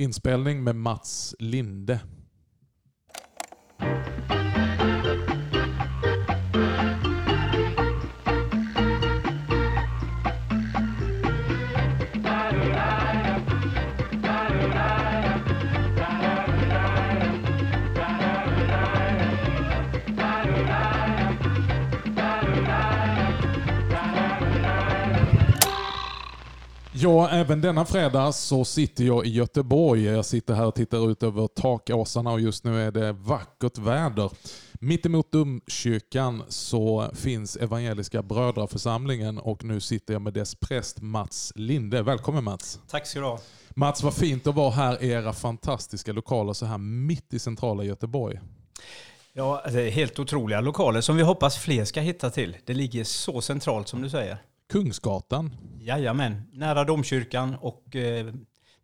Inspelning med Mats Linde. Ja, även denna fredag så sitter jag i Göteborg. Jag sitter här och tittar ut över takåsarna och just nu är det vackert väder. Mittemot domkyrkan så finns Evangeliska Brödraförsamlingen och nu sitter jag med dess präst Mats Linde. Välkommen Mats! Tack ska du ha. Mats, vad fint att vara här i era fantastiska lokaler så här mitt i centrala Göteborg. Ja, det är helt otroliga lokaler som vi hoppas fler ska hitta till. Det ligger så centralt som du säger. Kungsgatan. Jajamän, nära domkyrkan och eh,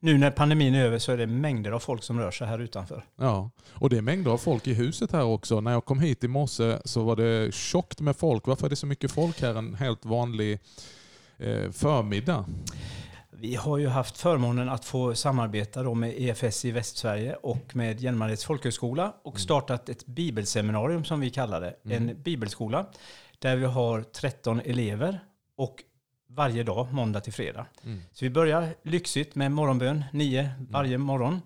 nu när pandemin är över så är det mängder av folk som rör sig här utanför. Ja, och det är mängder av folk i huset här också. När jag kom hit i morse så var det tjockt med folk. Varför är det så mycket folk här en helt vanlig eh, förmiddag? Vi har ju haft förmånen att få samarbeta med EFS i Västsverige och med Hjälmareds folkhögskola och startat ett bibelseminarium som vi kallar det. En bibelskola där vi har 13 elever och varje dag, måndag till fredag. Mm. Så vi börjar lyxigt med morgonbön, nio varje morgon.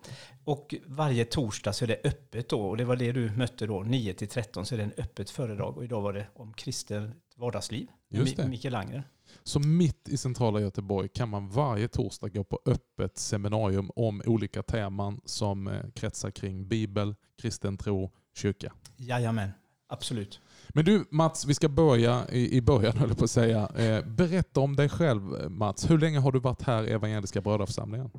Och varje torsdag så är det öppet då. Och det var det du mötte då, 9 till 13 så är det en öppet föredrag. Och idag var det om kristet vardagsliv. Just det. Mikael Langer. Så mitt i centrala Göteborg kan man varje torsdag gå på öppet seminarium om olika teman som eh, kretsar kring Bibel, kristen tro, kyrka. Jajamän, absolut. Men du Mats, vi ska börja i, i början höll jag på att säga. Eh, berätta om dig själv Mats. Hur länge har du varit här i Evangeliska Brödraförsamlingen?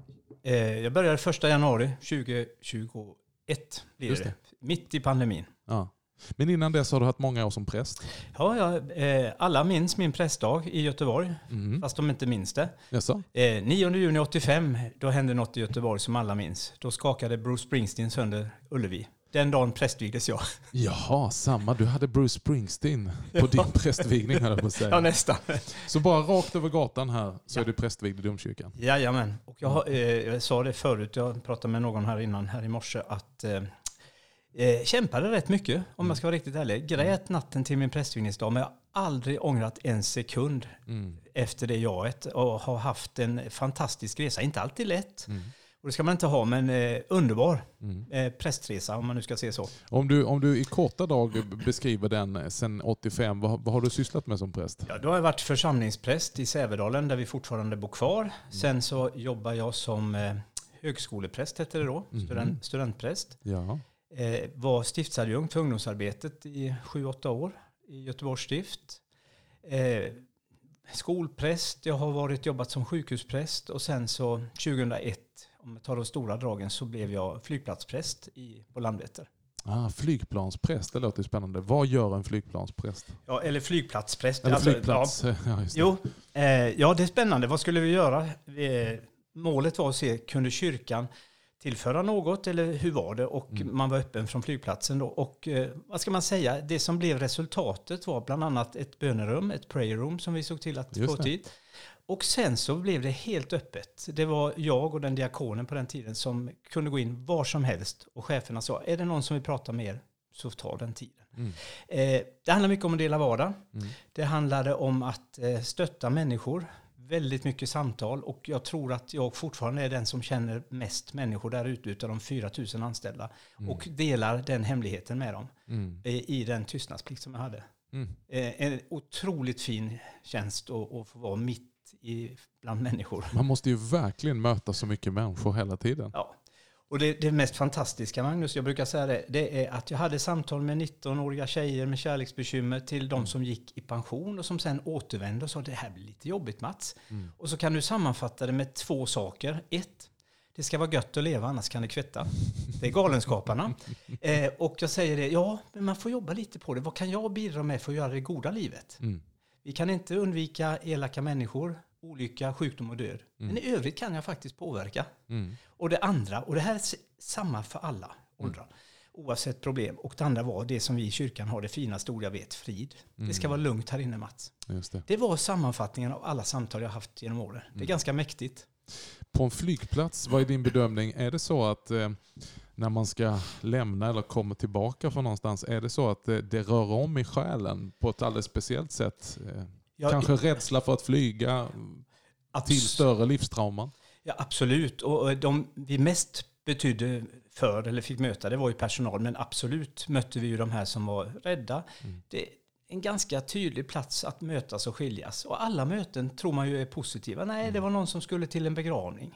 Eh, jag började första januari 2021. Blir Just det. Mitt i pandemin. Ja. Men innan dess har du haft många år som präst. Ja, ja, eh, alla minns min prästdag i Göteborg, Mm. fast de inte minns det. Jaså? Eh, 9 juni 85, då hände något i Göteborg som alla minns. Då skakade Bruce Springsteen sönder Ullevi. Den dagen prästvigdes jag. Jaha, samma. Du hade Bruce Springsteen på din prästvigning höll jag på att säga. Ja, nästan. Så bara rakt över gatan här så är du prästvigd i domkyrkan. Jajamän. Och jag, har, eh, jag sa det förut, jag pratade med någon här innan, här i morse, att eh, eh, kämpade rätt mycket, om jag ska vara riktigt ärlig. Grät natten till min prästvigningsdag, men jag har aldrig ångrat en sekund Mm. efter det jaet och har haft en fantastisk resa. Inte alltid lätt, Mm. Och det ska man inte ha, men eh, underbar Mm. eh, prästresa om man nu ska se så. Om, du, om du i korta drag beskriver den sen 85, vad, vad har du sysslat med som präst? Ja, då har jag varit församlingspräst i Sävedalen där vi fortfarande bor kvar. Sen så jobbar jag som eh, högskolepräst, hette det då, Mhm. student, studentpräst. Ja. Eh, var stiftsadjunkt för ungdomsarbetet i sju åtta år i Göteborgs stift. Eh, skolpräst, jag har varit jobbat som sjukhuspräst och sen så 2001, om tar de stora dragen, så blev jag flygplatspräst i, på Landvetter. Ah, flygplanspräst, det låter spännande. Vad gör en flygplanspräst? Ja, eller flygplatspräst. Eller Alltså, flygplats. Ja, just det. Jo, eh, ja det är spännande. Vad skulle vi göra? Eh, målet var att se, kunde kyrkan tillföra något eller hur var det? Och Mm. man var öppen från flygplatsen då. Och eh, vad ska man säga? Det som blev resultatet var bland annat ett bönerum, ett prayer room som vi såg till att Just få tid. Och sen så blev det helt öppet. Det var jag och den diakonen på den tiden som kunde gå in var som helst. Och cheferna sa, är det någon som vill prata med er så ta den tiden. Mm. Eh, det handlar mycket om att dela vardag. Mm. Det handlade om att eh, stötta människor. Väldigt mycket samtal och jag tror att jag fortfarande är den som känner mest människor där ute utav de 4 000 anställda och delar den hemligheten med dem Mm. eh, i den tystnadsplikt som jag hade. Mm. Eh, en otroligt fin tjänst att, att få vara mitt i, bland människor. Man måste ju verkligen möta så mycket människor hela tiden. Ja. Och det, det mest fantastiska, Magnus, jag brukar säga det, det är att jag hade samtal med 19-åriga tjejer med kärleksbekymmer till de som gick i pension och som sen återvände och sa det här blir lite jobbigt Mats. Mm. Och så kan du sammanfatta det med två saker. Ett, det ska vara gött att leva annars kan det kvätta. Det är galenskaparna. Eh, och jag säger det, ja, men man får jobba lite på det. Vad kan jag bidra med för att göra det goda livet? Mm. Vi kan inte undvika elaka människor, olycka, sjukdom och död. Men i övrigt kan jag faktiskt påverka. Mm. Och det andra, och det här är samma för alla åldrar, oavsett problem. Och det andra var det som vi i kyrkan har det finaste ord jag vet, frid. Det ska vara lugnt här inne Mats. Det. Det var sammanfattningen av alla samtal jag haft genom åren. Det är ganska mäktigt. På en flygplats, vad är din bedömning? Är det så att eh, när man ska lämna eller kommer tillbaka från någonstans, är det så att det, det rör om i själen på ett alldeles speciellt sätt? Eh, Ja, Kanske rädsla för att flyga till abs- större livstrauman? Ja, absolut. Och och de vi mest betydde för, eller fick möta, det var ju personal. Men absolut mötte vi ju de här som var rädda. Mm. Det är en ganska tydlig plats att mötas och skiljas. Och alla möten tror man ju är positiva. Nej, Mm. det var någon som skulle till en begravning.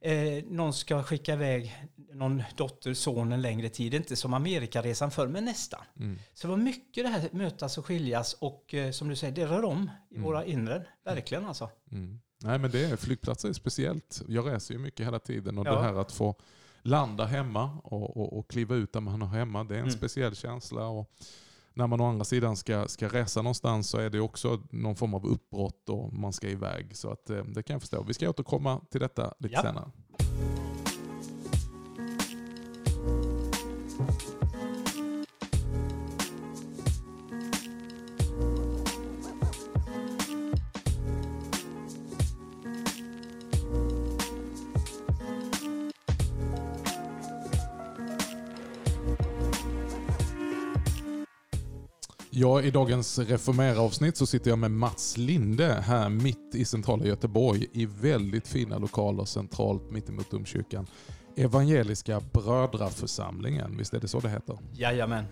Eh, någon ska skicka iväg någon dotter, son en längre tid. Inte som Amerikaresan förr, men nästan. Mm. Så det var mycket det här mötas och skiljas och eh, som du säger, det rör om i Mm. våra inre. Verkligen alltså. Mm. Nej men det är, flygplatser är speciellt. Jag reser ju mycket hela tiden och Ja. det här att få landa hemma och, och, och kliva ut där man är hemma, det är en Mm. speciell känsla. Och när man å andra sidan ska, ska resa någonstans så är det också någon form av uppbrott och man ska iväg. Så att, eh, det kan jag förstå. Vi ska återkomma till detta lite Ja. senare. Ja, I dagens Reformera-avsnitt så sitter jag med Mats Linde här mitt i centrala Göteborg i väldigt fina lokaler centralt mittemot domkyrkan. Evangeliska brödraförsamlingen, visst är det så det heter? Jajamän.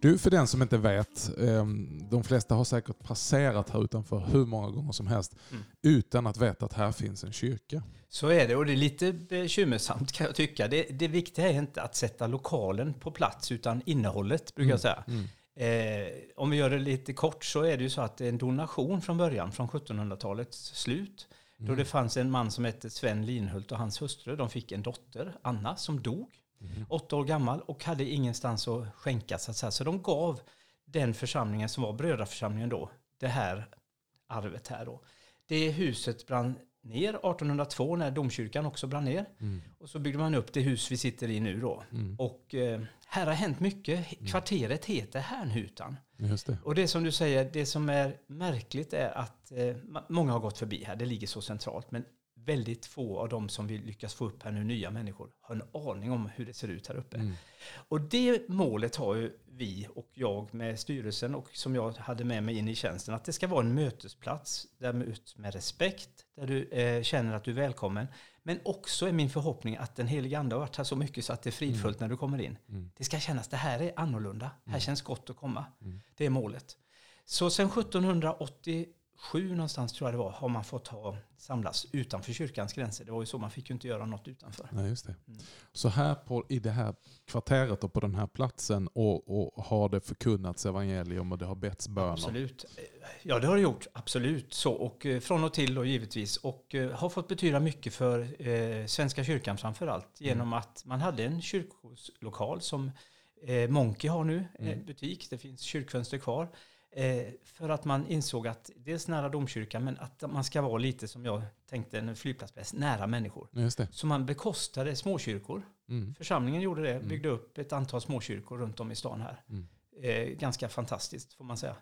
Du, för den som inte vet, eh, de flesta har säkert passerat här utanför hur många gånger som helst Mm. utan att veta att här finns en kyrka. Så är det och det är lite bekymmersamt kan jag tycka. Det, det viktiga är inte att sätta lokalen på plats utan innehållet brukar jag säga. Mm. Eh, om vi gör det lite kort så är det ju så att det är en donation från början, från 1700-talets slut. Då Mm. det fanns en man som hette Sven Linhult och hans hustru. De fick en dotter, Anna, som dog. Mm. Åtta år gammal och hade ingenstans att skänka. Så, att säga. så de gav den församlingen som var brödraförsamlingen då, det här arvet här då. Det huset brann ner 1802 när domkyrkan också brann ner. Mm. Och så byggde man upp det hus vi sitter i nu då. Mm. Och eh, här har hänt mycket. Kvarteret heter Härnhutan. Just det. Och det som du säger, det som är märkligt är att eh, många har gått förbi här. Det ligger så centralt. Men väldigt få av de som vi lyckas få upp här nu, nya människor, har en aning om hur det ser ut här uppe. Mm. Och det målet har ju vi och jag med styrelsen och som jag hade med mig in i tjänsten, att det ska vara en mötesplats där med, ut med respekt, där du eh, känner att du är välkommen. Men också är min förhoppning att den heliga Ande har varit här så mycket så att det är fridfullt mm. när du kommer in. Mm. Det ska kännas, det här är annorlunda. Här mm. känns gott att komma. Mm. Det är målet. Så sen 1780 sju någonstans tror jag det var, har man fått ha, samlas utanför kyrkans gränser. Det var ju så, man fick ju inte göra något utanför. Nej, just det. Mm. Så här på, i det här kvarteret och på den här platsen och, och har det förkunnats evangelium och det har betts böner? Absolut. Ja, det har det gjort. Absolut. Så, och eh, från och till då givetvis. Och eh, har fått betyda mycket för eh, Svenska kyrkan framför allt. Genom mm. att man hade en kyrkolokal som eh, Monkey har nu, mm. en butik. Det finns kyrkfönster kvar. Eh, för att man insåg att dels nära domkyrkan men att man ska vara lite som jag tänkte en flygplatsbäst, nära människor. Så man bekostade småkyrkor. Mm. Församlingen gjorde det, Mm. byggde upp ett antal småkyrkor runt om i stan här. Mm. Eh, ganska fantastiskt får man säga.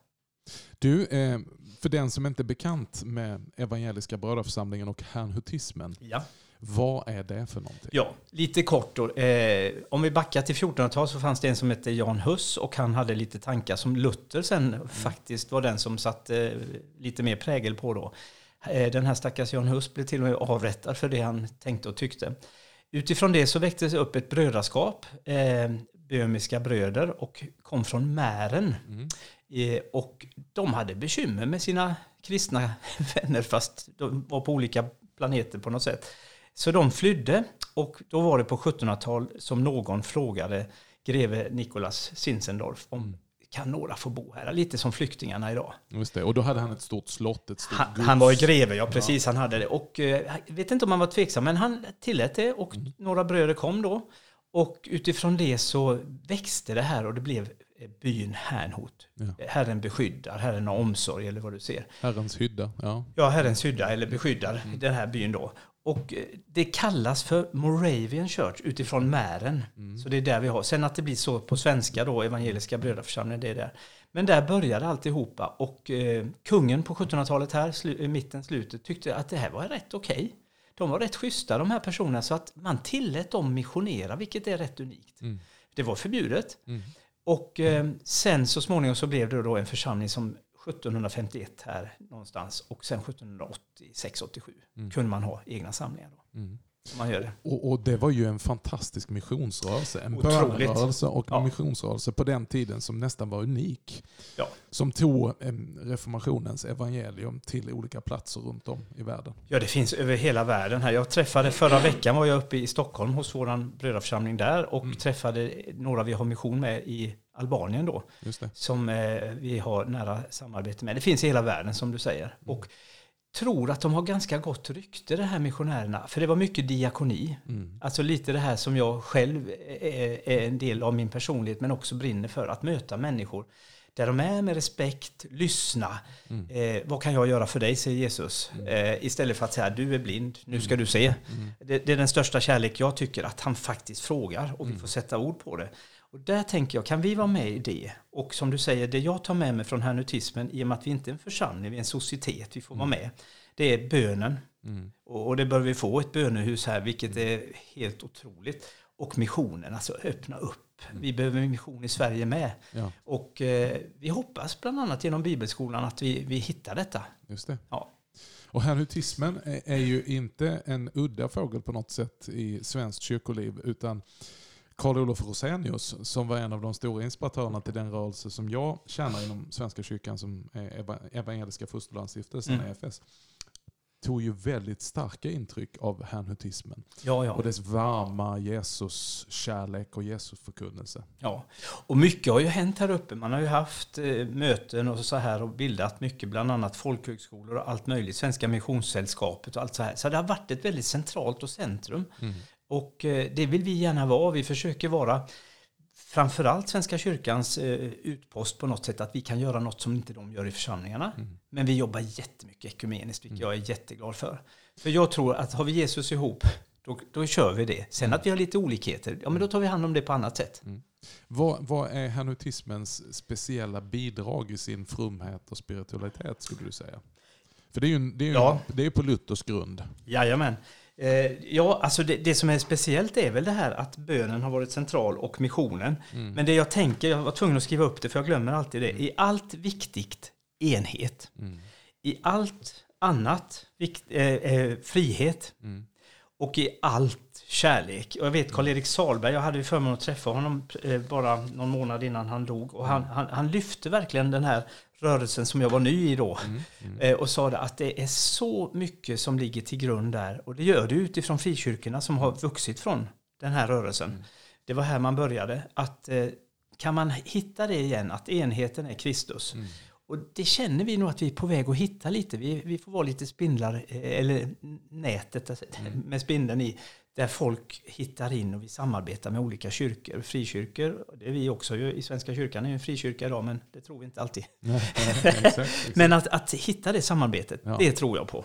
Du, eh, för den som inte är bekant med Evangeliska brödraförsamlingen och herrnhutismen, Ja. Vad är det för någonting? Ja, lite kort då. Eh, om vi backar till 1400-talet så fanns det en som hette Jan Hus och han hade lite tankar som Luther sen faktiskt var den som satte eh, lite mer prägel på då. Eh, den här stackars Jan Hus blev till och med avrättad för det han tänkte och tyckte. Utifrån det så väcktes upp ett brödraskap, eh, böhmiska bröder och kom från Mären. Mm. Eh, och de hade bekymmer med sina kristna vänner fast de var på olika planeter på något sätt. Så de flydde och då var det på 1700-tal som någon frågade greve Nicolas Zinzendorf om Mm. kan några få bo här? Lite som flyktingarna idag. Just det. Och då hade han ett stort slott, ett stort Han, gods. han var greve, ja precis, han hade det. Och eh, jag vet inte om han var tveksam, men han tillät det och Mm. några bröder kom då. Och utifrån det så växte det här och det blev eh, byn Härnhot. Ja. Herren beskyddar, Herren har omsorg eller vad du ser. Herrens hydda. Ja. Ja, Herrens hydda eller beskyddar Mm. den här byn då. Och eh, det kallas för Moravian Church utifrån Mären. Mm. Så det är där vi har. Sen att det blir så på svenska då, Evangeliska brödraförsamlingen, det är där. Men där började alltihopa och eh, kungen på 1700-talet här, slu, i mitten, slutet, tyckte att det här var rätt okej. de var rätt schyssta de här personerna så att man tillät dem missionera, vilket är rätt unikt. Mm. Det var förbjudet. Mm. Och eh, sen så småningom så blev det då en församling som 1751 här någonstans och sen 1786-87 Mm. kunde man ha egna samlingar. Då. Mm. Man gör det. Och, och det var ju en fantastisk missionsrörelse. En bönerörelse och Ja. en missionsrörelse på den tiden som nästan var unik. Ja. Som tog reformationens evangelium till olika platser runt om i världen. Ja, det finns över hela världen här. Jag träffade förra veckan var jag uppe i Stockholm hos vår brödraförsamling där och Mm. träffade några vi har mission med i Albanien då. Som eh, vi har nära samarbete med. Det finns i hela världen som du säger. Och tror att de har ganska gott rykte de här missionärerna. För det var mycket diakoni. Mm. Alltså lite det här som jag själv är, är en del av min personlighet men också brinner för. Att möta människor där de är med respekt, lyssna. Mm. Eh, vad kan jag göra för dig, säger Jesus. Eh, istället för att säga du är blind, nu ska du se. Mm. Det, det är den största kärlek jag tycker, att han faktiskt frågar och vi Mm. får sätta ord på det. Och där tänker jag, kan vi vara med i det? Och som du säger, det jag tar med mig från hernutismen, i och med att vi inte är en församling, vi är en societet, vi får vara med. Det är bönen. Mm. Och och det bör vi få, ett bönehus här, vilket är helt otroligt. Och missionen, alltså öppna upp. Vi behöver mission i Sverige med. Ja, Och eh, vi hoppas bland annat genom bibelskolan att vi, vi hittar detta. just det. Ja. Och hernutismen är, är ju inte en udda fågel på något sätt i svenskt kyrkoliv utan Karl Olof Rosenius, som var en av de stora inspiratörerna till den rörelse som jag tjänar inom Svenska kyrkan som är Eva- Evangeliska Fosterlandsstiftelsen, Mm. EFS, tog ju väldigt starka intryck av hernutismen Ja, ja. och dess varma Jesus-kärlek och Jesus-förkunnelse. Ja, och mycket har ju hänt här uppe. Man har ju haft eh, möten och så här och bildat mycket, bland annat folkhögskolor och allt möjligt, Svenska Missionssällskapet och allt så här. Så det har varit ett väldigt centralt och centrum. Mm. Och eh, det vill vi gärna vara. Vi försöker vara framförallt Svenska kyrkans eh, utpost på något sätt, att vi kan göra något som inte de gör i församlingarna. Mm. Men vi jobbar jättemycket ekumeniskt, vilket jag är jätteglad för. För jag tror att har vi Jesus ihop, då, då kör vi det. Sen att vi har lite olikheter, ja men då tar vi hand om det på annat sätt. Vad, vad är hernutismens speciella bidrag i sin frumhet och spiritualitet skulle du säga? För det är ju, det är ju Ja. det är på Luthers grund. Jajamän. Eh, ja, alltså det, det som är speciellt är väl det här att bönen har varit central och missionen. Mm. Men det jag tänker, jag var tvungen att skriva upp det för jag glömmer alltid det. I allt viktigt enhet. Mm. I allt annat vikt, eh, eh, frihet. Mm. Och i allt kärlek. Och jag vet Karl-Erik Salberg, jag hade förmånen att träffa honom eh, bara någon månad innan han dog. Och han, han, han lyfte verkligen den här rörelsen som jag var ny i då. Mm. Mm. Eh, och sa att det är så mycket som ligger till grund där. Och det gör det utifrån frikyrkorna som har vuxit från den här rörelsen. Mm. Det var här man började. Att eh, kan man hitta det igen, att enheten är Kristus. Mm. Och det känner vi nog att vi är på väg att hitta lite. Vi, vi får vara lite spindlar, eh, eller nätet alltså, Mm. med spindeln i, där folk hittar in och vi samarbetar med olika kyrkor. Frikyrkor, det är vi också ju i Svenska kyrkan, är ju en frikyrka idag, men det tror vi inte alltid. Nej, exakt, exakt. Men att, att hitta det samarbetet, Ja. det tror jag på.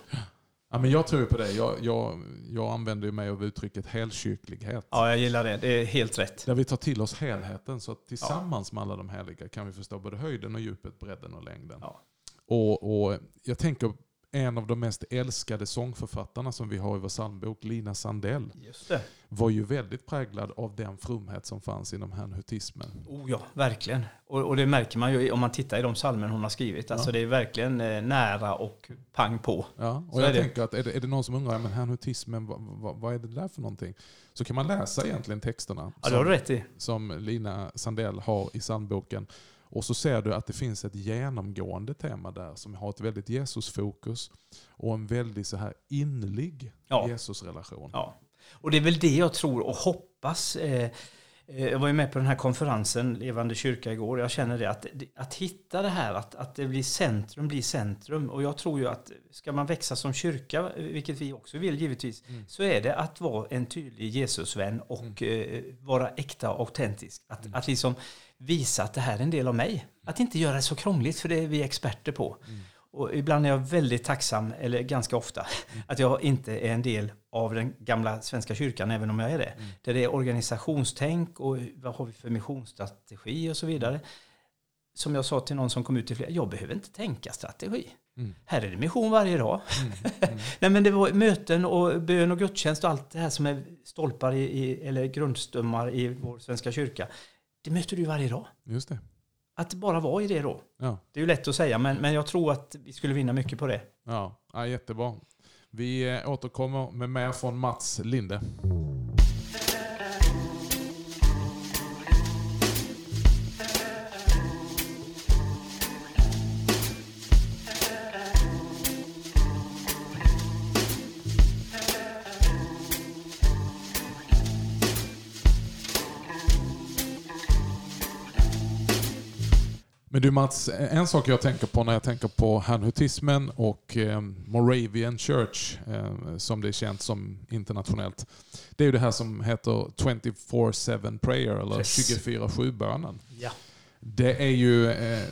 ja, men jag tror på det. Jag, jag, jag använder mig av uttrycket helkyrklighet. Ja, jag gillar det. Det är helt rätt. Där vi tar till oss helheten så att tillsammans med alla de heliga kan vi förstå både höjden och djupet, bredden och längden. Ja. Och, och jag tänker en av de mest älskade sångförfattarna som vi har i vår psalmbok, Lina Sandell, var ju väldigt präglad av den frumhet som fanns inom hernutismen. Oh ja, verkligen. Och, och det märker man ju om man tittar i de psalmer hon har skrivit. Alltså Ja. det är verkligen eh, nära och pang på. Ja, Så och jag är det. tänker att är det, är det någon som undrar, men hernutismen, vad, vad, vad är det där för någonting? Så kan man läsa egentligen texterna Ja, som, som Lina Sandell har i psalmboken. Och så ser du att det finns ett genomgående tema där som har ett väldigt Jesusfokus och en väldigt så här innerlig Ja. Jesusrelation. Ja. Och det är väl det jag tror och hoppas. Eh, jag var ju med på den här konferensen, Levande kyrka, igår. Jag känner det att, att hitta det här, att, att det blir centrum, blir centrum. Och jag tror ju att ska man växa som kyrka, vilket vi också vill givetvis, Mm. så är det att vara en tydlig Jesusvän och eh, vara äkta och autentisk. Att, Mm. att liksom visa att det här är en del av mig. Att inte göra det så krångligt, för det är vi experter på. Och ibland är jag väldigt tacksam, eller ganska ofta, Mm. att jag inte är en del av den gamla Svenska kyrkan, även om jag är det. Mm. Där det är organisationstänk och vad har vi för missionsstrategi och så vidare. Som jag sa till någon som kom ut till flera, jag behöver inte tänka strategi. Mm. Här är det mission varje dag. Mm. Mm. Nej, men det var möten och bön och gudstjänst och allt det här som är stolpar i, i, eller grundstummar i vår Svenska kyrka. Det möter du varje dag. Just det. Att bara vara i det då. Ja. Det är ju lätt att säga, men, men jag tror att vi skulle vinna mycket på det. Ja, ja jättebra. Vi eh, återkommer med mer från Mats Linde. Du Mats, en sak jag tänker på när jag tänker på hanhutismen och eh, Moravian Church, eh, som det är känt som internationellt. Det är ju det här som heter 24-7 prayer, eller Yes. 24-7-bönen. Ja. Det är ju, eh,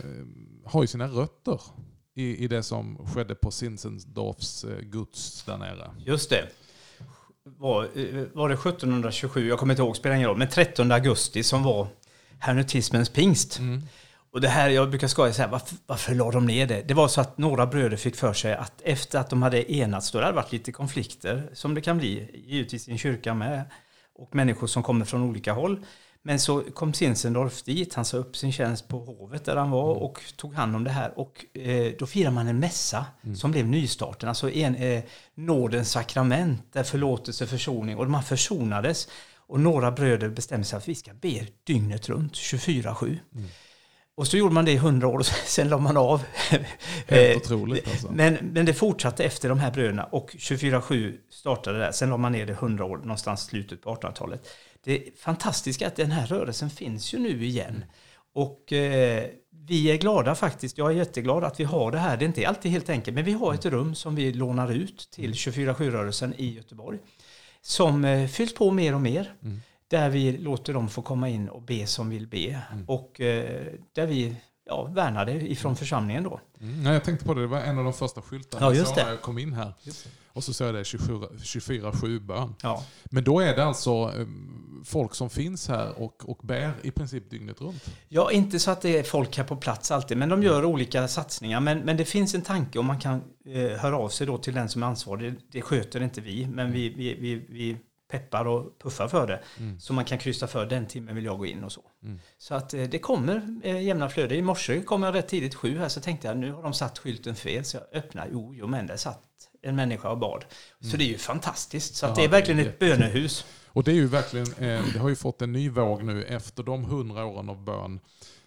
har ju sina rötter i, i det som skedde på Zinzendorfs eh, gods där nere. Just det. Var, eh, var det 1727, jag kommer inte ihåg, spelar ingen roll, men 13 augusti som var hernutismens pingst. Mm. Och det här, jag brukar skoja så här, varför, varför la de ner det? Det var så att några bröder fick för sig att efter att de hade enats, då hade det varit lite konflikter, som det kan bli, givetvis i en kyrka med, och människor som kommer från olika håll. Men så kom Zinzendorf dit, han sa upp sin tjänst på hovet där han var och tog hand om det här. Och eh, då firar man en mässa som blev nystarten, alltså en, eh, nådens sakrament, där förlåtelse, försoning, och man försonades. Och några bröder bestämde sig att vi ska be dygnet runt, 24-7. Och så gjorde man det i 100 år och sen la man av. Helt Eh, otroligt alltså. men, men det fortsatte efter de här bröderna och 24-7 startade där. Sen la man ner det 100 år, någonstans slutet på 1800-talet. Det fantastiska är att den här rörelsen finns ju nu igen. Och eh, vi är glada faktiskt, jag är jätteglad att vi har det här. Det är inte alltid helt enkelt, men vi har ett rum som vi lånar ut till 24-7-rörelsen i Göteborg. Som eh, fylls på mer och mer. Mm. Där vi låter dem få komma in och be som vill be. Mm. Och eh, där vi ja, värnar det ifrån församlingen då. Mm. Nej, jag tänkte på det, det var en av de första skyltarna Ja, jag just det. när jag kom in här. Och så såg jag det 24-7-bön. Ja. Men då är det alltså eh, folk som finns här och, och bär i princip dygnet runt? Ja, inte så att det är folk här på plats alltid, men de gör olika satsningar. Men, men det finns en tanke och man kan eh, höra av sig då till den som är ansvarig. Det, det sköter inte vi, men vi, vi, vi, vi peppar och puffar för det. Så man kan kryssa för den timmen vill jag gå in och så. Mm. Så att eh, det kommer eh, jämna flöde. I morse kom jag rätt tidigt, sju här, så tänkte jag nu har de satt skylten fel. Så jag öppnar, jo, jo men där satt en människa och bad. Så det är ju fantastiskt. Så att Ja, det är verkligen det är ett bönehus. Och det är ju verkligen, eh, det har ju fått en ny våg nu efter de hundra åren av bön.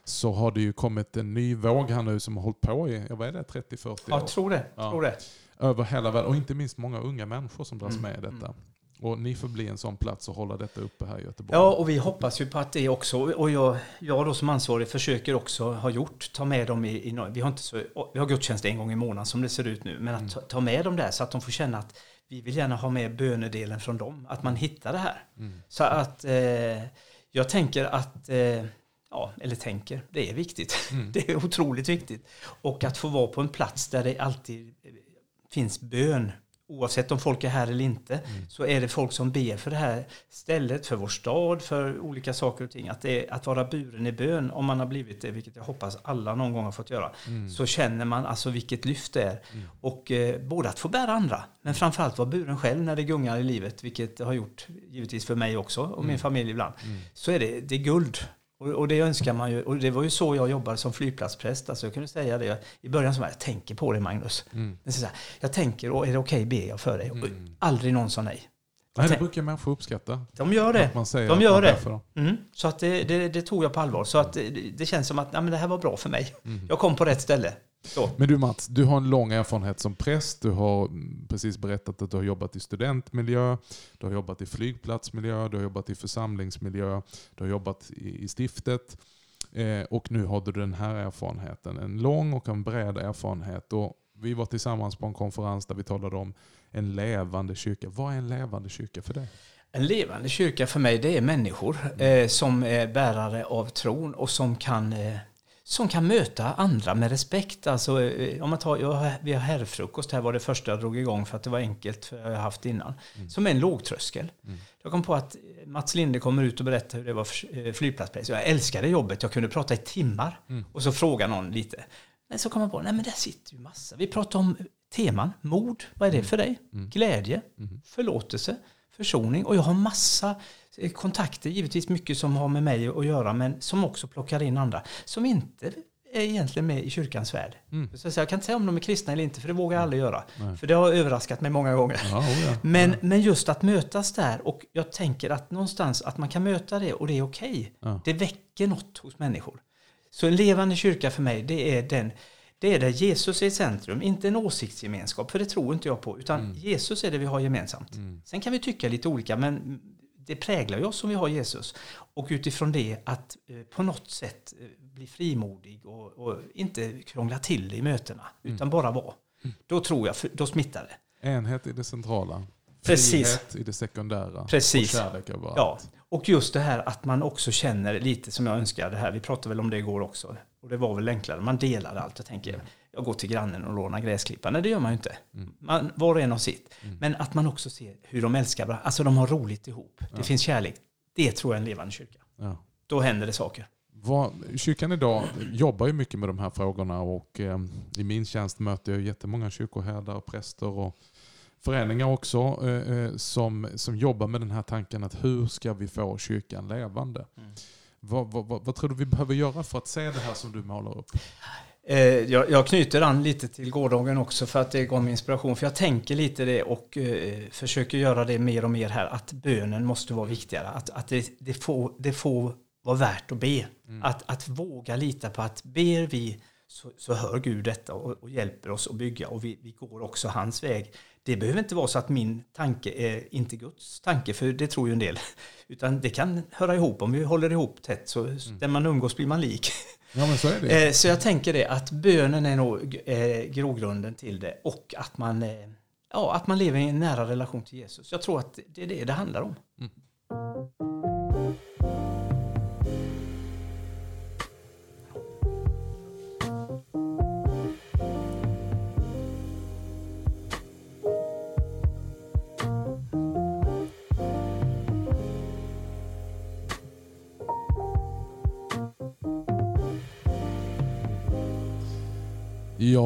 Så har det ju kommit en ny våg här nu som har hållit på i, ja, vad är det, 30-40 år? Jag tror det. Ja. Tror det. Över hela världen. Och inte minst många unga människor som dras Mm, med i detta. Och ni får bli en sån plats och hålla detta uppe här i Göteborg. Ja, och vi hoppas ju på att det också, och jag, jag då som ansvarig försöker också ha gjort, ta med dem i, i vi har inte så, vi har gudstjänst en gång i månaden som det ser ut nu, men att ta, ta med dem där så att de får känna att vi vill gärna ha med bönedelen från dem, att man hittar det här. Mm. Så att eh, jag tänker att, eh, ja, eller tänker, det är viktigt. Mm. Det är otroligt viktigt. Och att få vara på en plats där det alltid eh, finns bön, oavsett om folk är här eller inte, Mm. så är det folk som ber för det här stället, för vår stad, för olika saker och ting. Att, det att vara buren i bön, om man har blivit det, vilket jag hoppas alla någon gång har fått göra, Mm. så känner man alltså vilket lyft det är. Och eh, både att få bära andra, men framförallt vara buren själv när det gungar i livet, vilket det har gjort givetvis för mig också och min familj ibland. Mm. Så är det, det är guld. Och, och det önskar man ju. Och det var ju så jag jobbade som flygplatspräst. Alltså jag kunde säga det i början som jag tänker på det Magnus. Mm. Men så här, jag tänker, och är det okej ber jag för dig? Och Mm. aldrig någon sa nej. Nej, det brukar människor uppskatta. De gör det. Man säger De gör det. Mm. Så att det, det, det tog jag på allvar. Så att det, det känns som att nej, men det här var bra för mig. Mm. Jag kom på rätt ställe. Så. Men du Mats, du har en lång erfarenhet som präst. Du har precis berättat att du har jobbat i studentmiljö, du har jobbat i flygplatsmiljö, du har jobbat i församlingsmiljö, du har jobbat i, i stiftet. Eh, och nu har du den här erfarenheten. En lång och en bred erfarenhet. Och vi var tillsammans på en konferens där vi talade om en levande kyrka. Vad är en levande kyrka för dig? En levande kyrka för mig, det är människor eh, som är bärare av tron och som kan, eh, som kan möta andra med respekt. Alltså, eh, om man tar, jag, har- vi har herrfrukost här var det första jag drog igång för att det var enkelt, för jag har haft innan. Som är en lågtröskel. Mm. Jag kom på att eh, Mats Linde kommer ut och berättar hur det var eh, flygplatspress. Jag älskade jobbet, jag kunde prata i timmar Mm. och så fråga någon lite. Men så kom jag på, nej men där sitter ju massa. Vi pratar om teman, mod, vad är det för dig? Mm. Glädje, Mm. förlåtelse, försoning. Och jag har massa kontakter, givetvis mycket som har med mig att göra, men som också plockar in andra som inte är egentligen med i kyrkans värld. Mm. Så jag kan inte säga om de är kristna eller inte, för det vågar jag aldrig göra. Nej. För det har överraskat mig många gånger. Ja, oh ja. Men, men just att mötas där och jag tänker att någonstans att man kan möta det och det är okej. Ja. Det väcker något hos människor. Så en levande kyrka för mig det är den det är där Jesus är i centrum, inte en åsiktsgemenskap, för det tror inte jag på, utan Jesus är det vi har gemensamt. Mm. Sen kan vi tycka lite olika, men det präglar ju oss om vi har Jesus. Och utifrån det att eh, på något sätt eh, bli frimodig och, och inte krångla till det i mötena, utan bara vara. Då tror jag, då smittar det. Enhet i det centrala. Precis. Frihet i det sekundära. Precis. Och kärlek överallt. Ja, och just det här att man också känner lite som jag önskar det här. Vi pratade väl om det igår också. Och det var väl enklare. Man delar allt. Jag tänker, jag går till grannen och lånar gräsklippan. Nej, det gör man ju inte. Man, var och en har sitt. Men att man också ser hur de älskar varandra. Alltså de har roligt ihop. Det finns kärlek. Det tror jag är en levande kyrka. Ja. Då händer det saker. Vad, kyrkan idag jobbar ju mycket med de här frågorna och eh, i min tjänst möter jag jättemånga kyrkoherdar, präster och föreningar också eh, eh, som, som jobbar med den här tanken att hur ska vi få kyrkan levande? Vad, vad, vad, vad tror du vi behöver göra för att se det här som du målar upp? Eh, jag, jag knyter an lite till gårdagen också för att det gav mig inspiration. För jag tänker lite det och eh, försöker göra det mer och mer här. Att bönen måste vara viktigare. Att, att det, det, får, det får vara värt att be. Att, att våga lita på att ber vi så, så hör Gud detta och, och hjälper oss att bygga. Och vi, vi går också hans väg. Det behöver inte vara så att min tanke är inte Guds tanke, för det tror ju en del. Utan det kan höra ihop. Om vi håller ihop tätt så där man umgås blir man lik. Ja men så är det. Eh, Så jag tänker det att bönen är nog eh, grogrunden till det och att man, eh, ja, att man lever i en nära relation till Jesus. Jag tror att det är det det handlar om.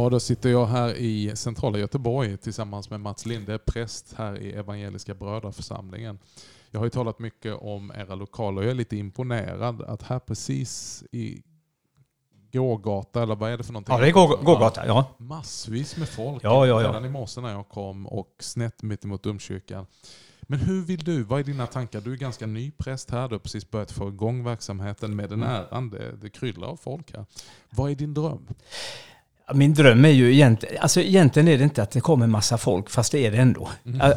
Ja, då sitter jag här i centrala Göteborg tillsammans med Mats Linde, präst här i Evangeliska Brödraförsamlingen. Jag har ju talat mycket om era lokaler och jag är lite imponerad att här precis i gågata, eller vad är det för någonting? Ja, det är gå- gågata. Ja. Massvis med folk. Ja, ja, ja. Redan i morse när jag kom och snett mitt emot domkyrkan. Men hur vill du? Vad är dina tankar? Du är ganska ny präst här. Du har precis börjat få igång verksamheten med den äran. Det, det kryllar av folk här. Vad är din dröm? Min dröm är ju egentligen, alltså egentligen är det inte att det kommer massa folk, fast det är det ändå.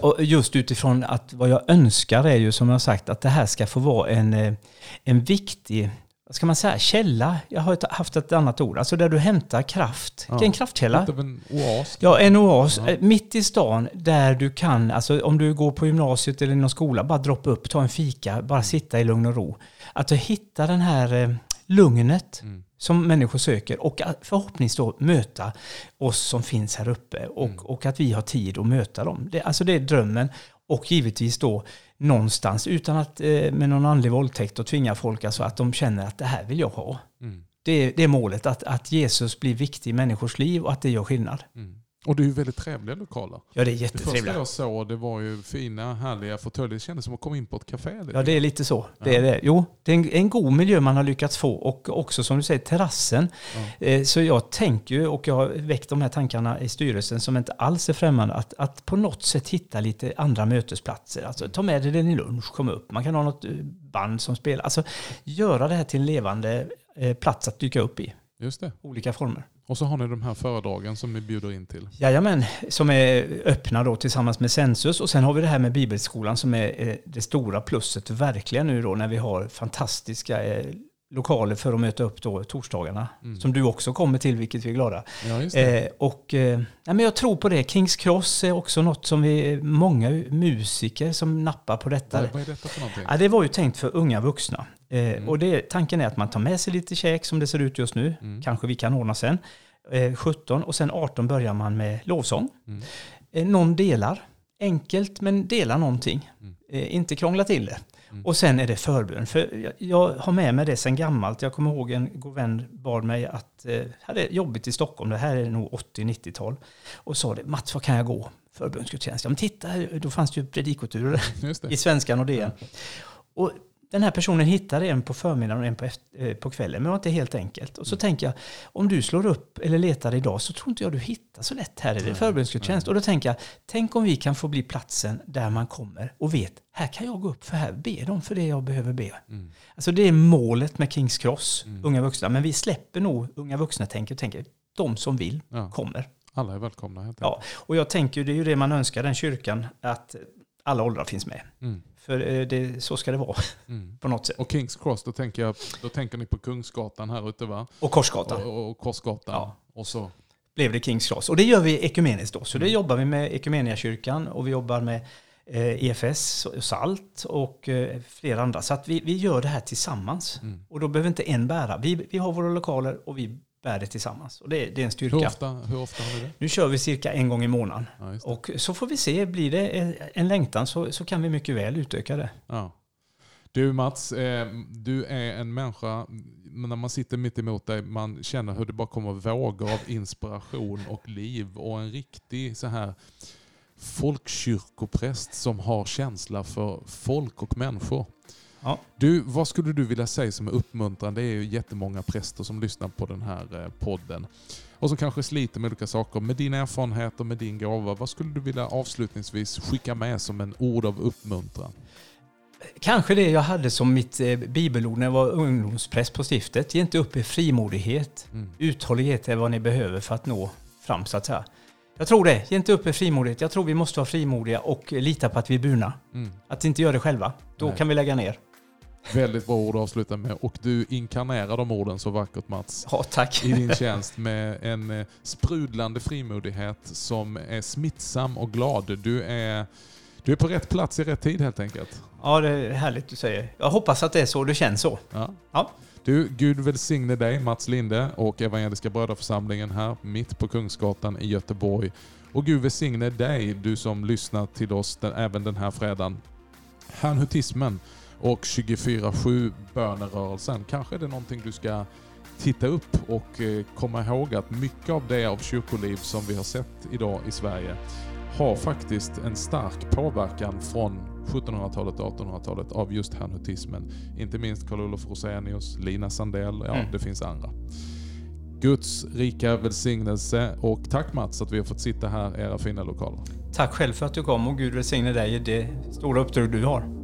Och just utifrån att vad jag önskar är ju som jag sagt att det här ska få vara en, eh, en viktig, vad ska man säga, källa. Jag har haft ett annat ord, alltså där du hämtar kraft. Ja. En kraftkälla. En oas. Ja, en oas Ja. eh, mitt i stan där du kan, alltså om du går på gymnasiet eller någon skola, bara droppa upp, ta en fika, bara sitta i lugn och ro. Att du hittar den här eh, lugnet Mm. Som människor söker och förhoppningsvis då möta oss som finns här uppe och, Mm. och att vi har tid att möta dem. Det, alltså det är drömmen och givetvis då någonstans utan att eh, med någon andlig våldtäkt och tvinga folk, alltså att de känner att det här vill jag ha. Mm. Det, är- det är målet, att, att Jesus blir viktig i människors liv och att det gör skillnad. Mm. Och det är ju väldigt trevliga lokaler. Ja, det är Det första jag såg det var ju fina, härliga fåtöljer. Det kändes som att komma in på ett café. Ja, det är lite så. Det är det. Jo, det är en, en god miljö man har lyckats få och också som du säger terrassen. Eh, Så jag tänker ju och jag har väckt de här tankarna i styrelsen som inte alls är främmande att, att på något sätt hitta lite andra mötesplatser. Alltså ta med dig den i lunch, kom upp. Man kan ha något eh, band som spelar. Alltså göra det här till en levande eh, plats att dyka upp i. Just det. Olika former. Och så har ni de här föredragen som ni bjuder in till. Jajamän, som är öppna då tillsammans med Sensus. Och sen har vi det här med Bibelskolan som är eh, det stora plusset verkligen nu då när vi har fantastiska eh, lokaler för att möta upp då torsdagarna. Som du också kommer till, vilket vi är glada. Ja. Eh, och eh, nej, men jag tror på det. Kings Cross är också något som vi, många musiker som nappar på detta. vad är detta för någonting? Ja, det var ju tänkt för unga vuxna. Eh, Och det, tanken är att man tar med sig lite käk som det ser ut just nu. Kanske vi kan ordna sen. Eh, 17 och sen 18 börjar man med lovsång. Eh, någon delar. Enkelt men dela någonting. Eh, inte krångla till det. Mm. Och sen är det förbön. För jag, jag, har med mig det sen gammalt. Jag kommer ihåg en god vän bad mig att, eh, hade jobbigt i Stockholm, det här är nog 80-90-tal, och sa det, Mats, var kan jag gå? Förbundsgudstjänst. Ja, men titta, då fanns det ju predikoturer i Svenskan och DN. Ja. Och den här personen hittar en på förmiddagen och en på, efter, eh, på kvällen. Men det var inte helt enkelt. Och så mm. tänker jag, om du slår upp eller letar idag så tror inte jag du hittar så lätt här i det förbundsgudstjänst. Och då tänker jag, tänk om vi kan få bli platsen där man kommer och vet, här kan jag gå upp för här ber de för det jag behöver be. Mm. Alltså det är målet med Kings Cross, mm. unga vuxna. Men vi släpper nog unga vuxna-tänket och tänker, de som vill ja. kommer. Alla är välkomna Ja, och jag tänker, det är ju det man önskar den kyrkan, att alla åldrar finns med. Mm. För eh, det, så ska det vara mm. på något sätt. Och Kings Cross, då tänker, jag, då tänker ni på Kungsgatan här ute va? Och Korsgatan. Och, och Korsgatan. Ja. Och så. Blev det Kings Cross. Och det gör vi ekumeniskt då. Så mm. det jobbar vi med Ekumeniakyrkan och vi jobbar med eh, EFS, SALT och eh, flera andra. Så att vi, vi gör det här tillsammans. Mm. Och då behöver inte en bära. Vi, vi har våra lokaler och vi bär det tillsammans. Och det, det är en styrka. Hur ofta, hur ofta har ni det? Nu kör vi cirka en gång i månaden. Ja, och så får vi se, blir det en längtan så, så kan vi mycket väl utöka det. Ja. Du Mats, eh, du är en människa, när man sitter mitt emot dig, man känner hur det bara kommer vågor av inspiration och liv och en riktig så här folkkyrkopräst som har känsla för folk och människor. Ja. Du, vad skulle du vilja säga som är uppmuntrande? Det är ju jättemånga präster som lyssnar på den här eh, podden och som kanske sliter med olika saker. Med din erfarenhet och med din gåva, vad skulle du vilja avslutningsvis skicka med som en ord av uppmuntran? Kanske det jag hade som mitt eh, bibelord när jag var ungdomspräst på stiftet. Ge inte upp i frimodighet. Mm. Uthållighet är vad ni behöver för att nå fram så att säga. Jag tror det. Ge inte upp i frimodighet. Jag tror vi måste vara frimodiga och lita på att vi är burna. Mm. Att inte göra det själva. Då Nej. kan vi lägga ner. Väldigt bra ord att avsluta med. Och du inkarnerar de orden så vackert Mats. Ja, tack. I din tjänst med en eh, sprudlande frimodighet som är smittsam och glad. Du är, du är på rätt plats i rätt tid helt enkelt. Ja, det är härligt du säger. Jag hoppas att det är så det känns så. Ja. ja. Du, Gud välsigne dig Mats Linde och Evangeliska Brödraförsamlingen här mitt på Kungsgatan i Göteborg. Och Gud välsigne dig, du som lyssnar till oss den, även den här fredagen. Herrnhutismen och 24-7 bönerörelsen. Kanske är det någonting du ska titta upp och eh, komma ihåg att mycket av det av kyrkoliv som vi har sett idag i Sverige har faktiskt en stark påverkan från 1700-talet och 1800-talet av just hernutismen. Inte minst Carl-Olof Rosenius, Lina Sandell, ja mm. det finns andra. Guds rika välsignelse och tack Mats att vi har fått sitta här i era fina lokaler. Tack själv för att du kom och Gud välsigne dig i det stora uppdrag du har.